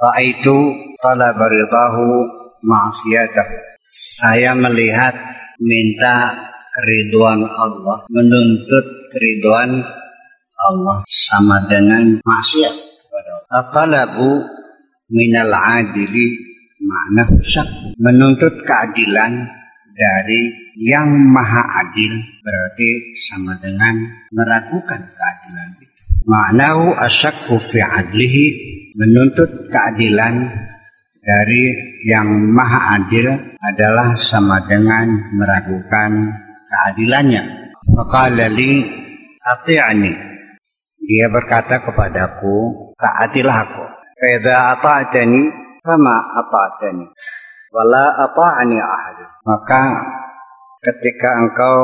Ra'aitu talab ridahu ma'asiyatah. Saya melihat minta keriduan Allah, menuntut keriduan Allah sama dengan maksiat kepada Allah. Talabu minal adili makna syak. Menuntut keadilan dari yang maha adil berarti sama dengan meragukan keadilan itu. Maknahu asyakku fi adlihi menuntut keadilan dari yang maha adil adalah sama dengan meragukan keadilannya. Maka li ati'ani. Dia berkata kepadaku, taatilah aku. Fedha ata'atani, fama ata'atani. Wala ata'ani ahad. Maka ketika engkau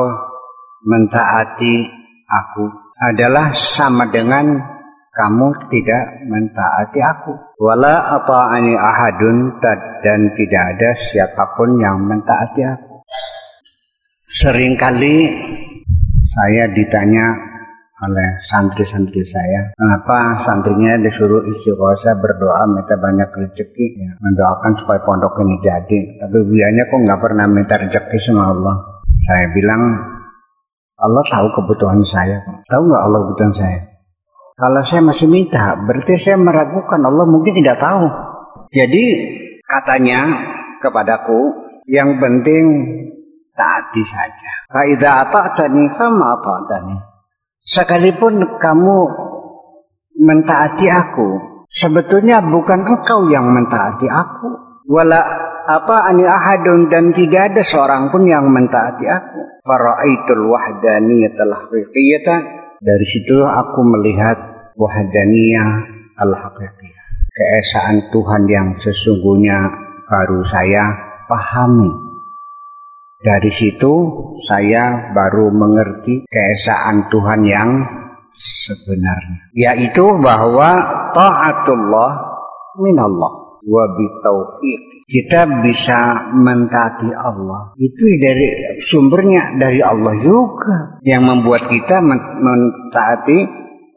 mentaati aku adalah sama dengan kamu tidak mentaati aku. Wala ata'ani ahadun dan tidak ada siapa pun yang mentaati aku. Seringkali saya ditanya oleh santri-santri saya. Kenapa santrinya disuruh istiqosa berdoa minta banyak rezeki ya, mendoakan supaya pondok ini jadi. Tapi biayanya kok nggak pernah minta rezeki sama Allah. Saya bilang Allah tahu kebutuhan saya. Tahu nggak Allah kebutuhan saya? Kalau saya masih minta, berarti saya meragukan Allah mungkin tidak tahu. Jadi katanya kepadaku, yang penting taati saja. Faidah ata'tani fama ata'tani. Sekalipun kamu mentaati aku, sebetulnya bukan engkau yang mentaati aku. Wala apa ani ahadun dan tidak ada seorang pun yang mentaati aku. Faraitul wahdaniyatal haqiqiyata dari situ aku melihat wahdaniyah al-haqiqiyah. Keesaan Tuhan yang sesungguhnya baru saya pahami. Dari situ saya baru mengerti keesaan Tuhan yang sebenarnya. Yaitu bahwa ta'atullah minallah wa bitaufiq. Kita bisa mentaati Allah. Itu dari sumbernya dari Allah juga yang membuat kita mentaati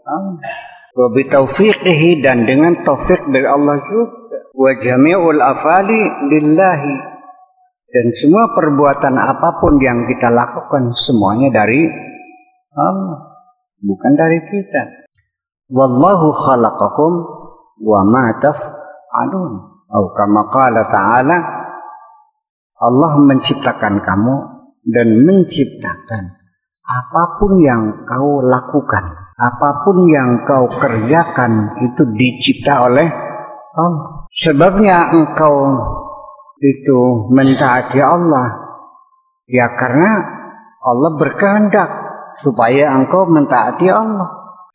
Allah. Wa bitaufiqihi dan dengan taufik dari Allah juga. Wa jami'ul afali lillahi dan semua perbuatan apa pun yang kita lakukan semuanya dari Allah, bukan dari kita. Wallahu khalaqakum wa ma taf'alun. Atau kama qala ta'ala Allah menciptakan kamu dan menciptakan apa pun yang kau lakukan, apa pun yang kau kerjakan itu dicipta oleh Allah. Sebabnya engkau itu mentaati Allah ya karena Allah berkehendak supaya engkau mentaati Allah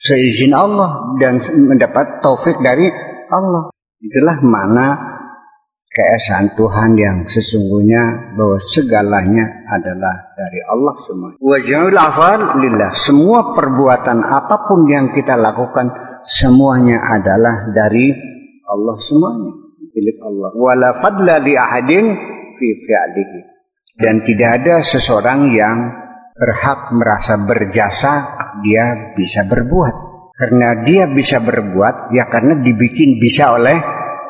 seizin Allah dan mendapat taufik dari Allah itulah mana keesaan Tuhan yang sesungguhnya bahwa segalanya adalah dari Allah semua. Wajahul afal lillah. Semua perbuatan apa pun yang kita lakukan semuanya adalah dari Allah semuanya milik Allah. Wala fadla li ahadin fi fi'lihi. Dan tidak ada seseorang yang berhak merasa berjasa dia bisa berbuat. Karena dia bisa berbuat ya karena dibikin bisa oleh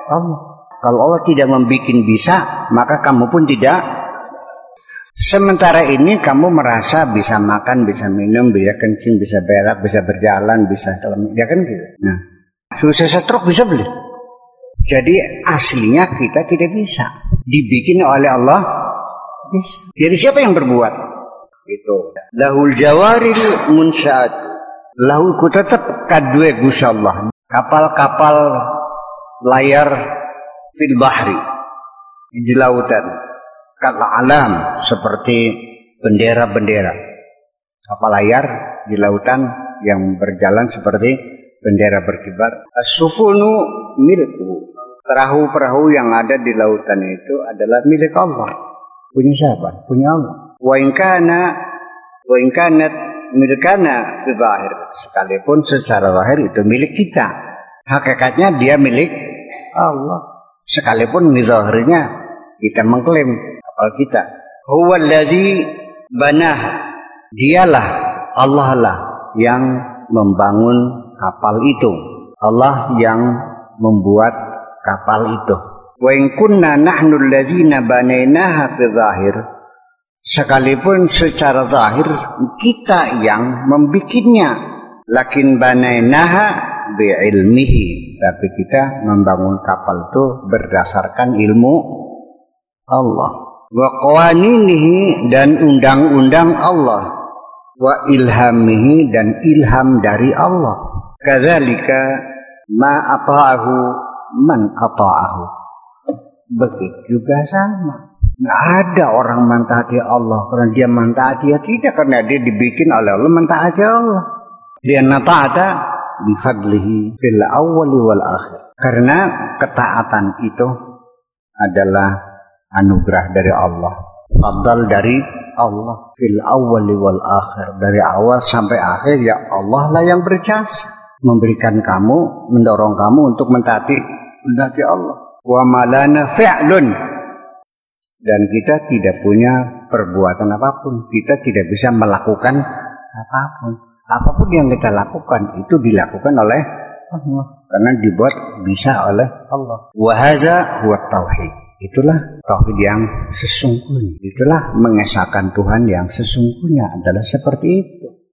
Allah. Kalau Allah tidak membuat bisa, maka kamu pun tidak. Sementara ini kamu merasa bisa makan, bisa minum, bisa kencing, bisa berak, bisa berjalan, bisa dalam, ya kan gitu. Nah, susah stroke bisa beli. Jadi aslinya kita tidak bisa. Dibikin oleh Allah bisa. Jadi siapa yang berbuat? Itu. Lahul jawaril munsyad. Lahu ku tetap kadue Gusti Allah. Kapal-kapal layar fil bahri di lautan. Kal alam seperti bendera-bendera. Kapal layar di lautan yang berjalan seperti bendera berkibar. As-sufunu milku Perahu-perahu yang ada di lautan itu adalah milik Allah. Punya siapa? Punya Allah. Wa inkana wa inkanat milikana zahir. Sekalipun secara lahir itu milik kita. Hakikatnya dia milik Allah. Sekalipun di zahirnya kita mengklaim kapal kita. Huwa banah. Dialah Allah lah yang membangun kapal itu. Allah yang membuat kapal itu. Wa in kunna nahnu alladzina banainaha fi zahir. Sekalipun secara zahir kita yang membikinnya, lakin banainaha bi ilmihi. Tapi kita membangun kapal itu berdasarkan ilmu Allah. Wa qawaninihi dan undang-undang Allah. Wa ilhamihi dan ilham dari Allah. Kadzalika ma ata'ahu man ata'ahu. Begitu juga sama. Nggak ada orang mentaati Allah karena dia mentaati ya tidak karena dia dibikin oleh Allah mentaati Allah. Dia nata'ata bifadlihi fil awwali wal akhir. Karena ketaatan itu adalah anugerah dari Allah. Fadal dari Allah fil awwali wal akhir. Dari awal sampai akhir ya Allah lah yang berjasa. Memberikan kamu, mendorong kamu untuk mentaati, mentaati Allah. Wa malana fi'lun. Dan kita tidak punya perbuatan apa pun. Kita tidak bisa melakukan apa pun. Apa pun yang kita lakukan itu dilakukan oleh Allah. Karena dibuat bisa oleh Allah. Wahaza huwa tauhid. Itulah tauhid yang sesungguhnya. Itulah mengesahkan Tuhan yang sesungguhnya adalah seperti itu.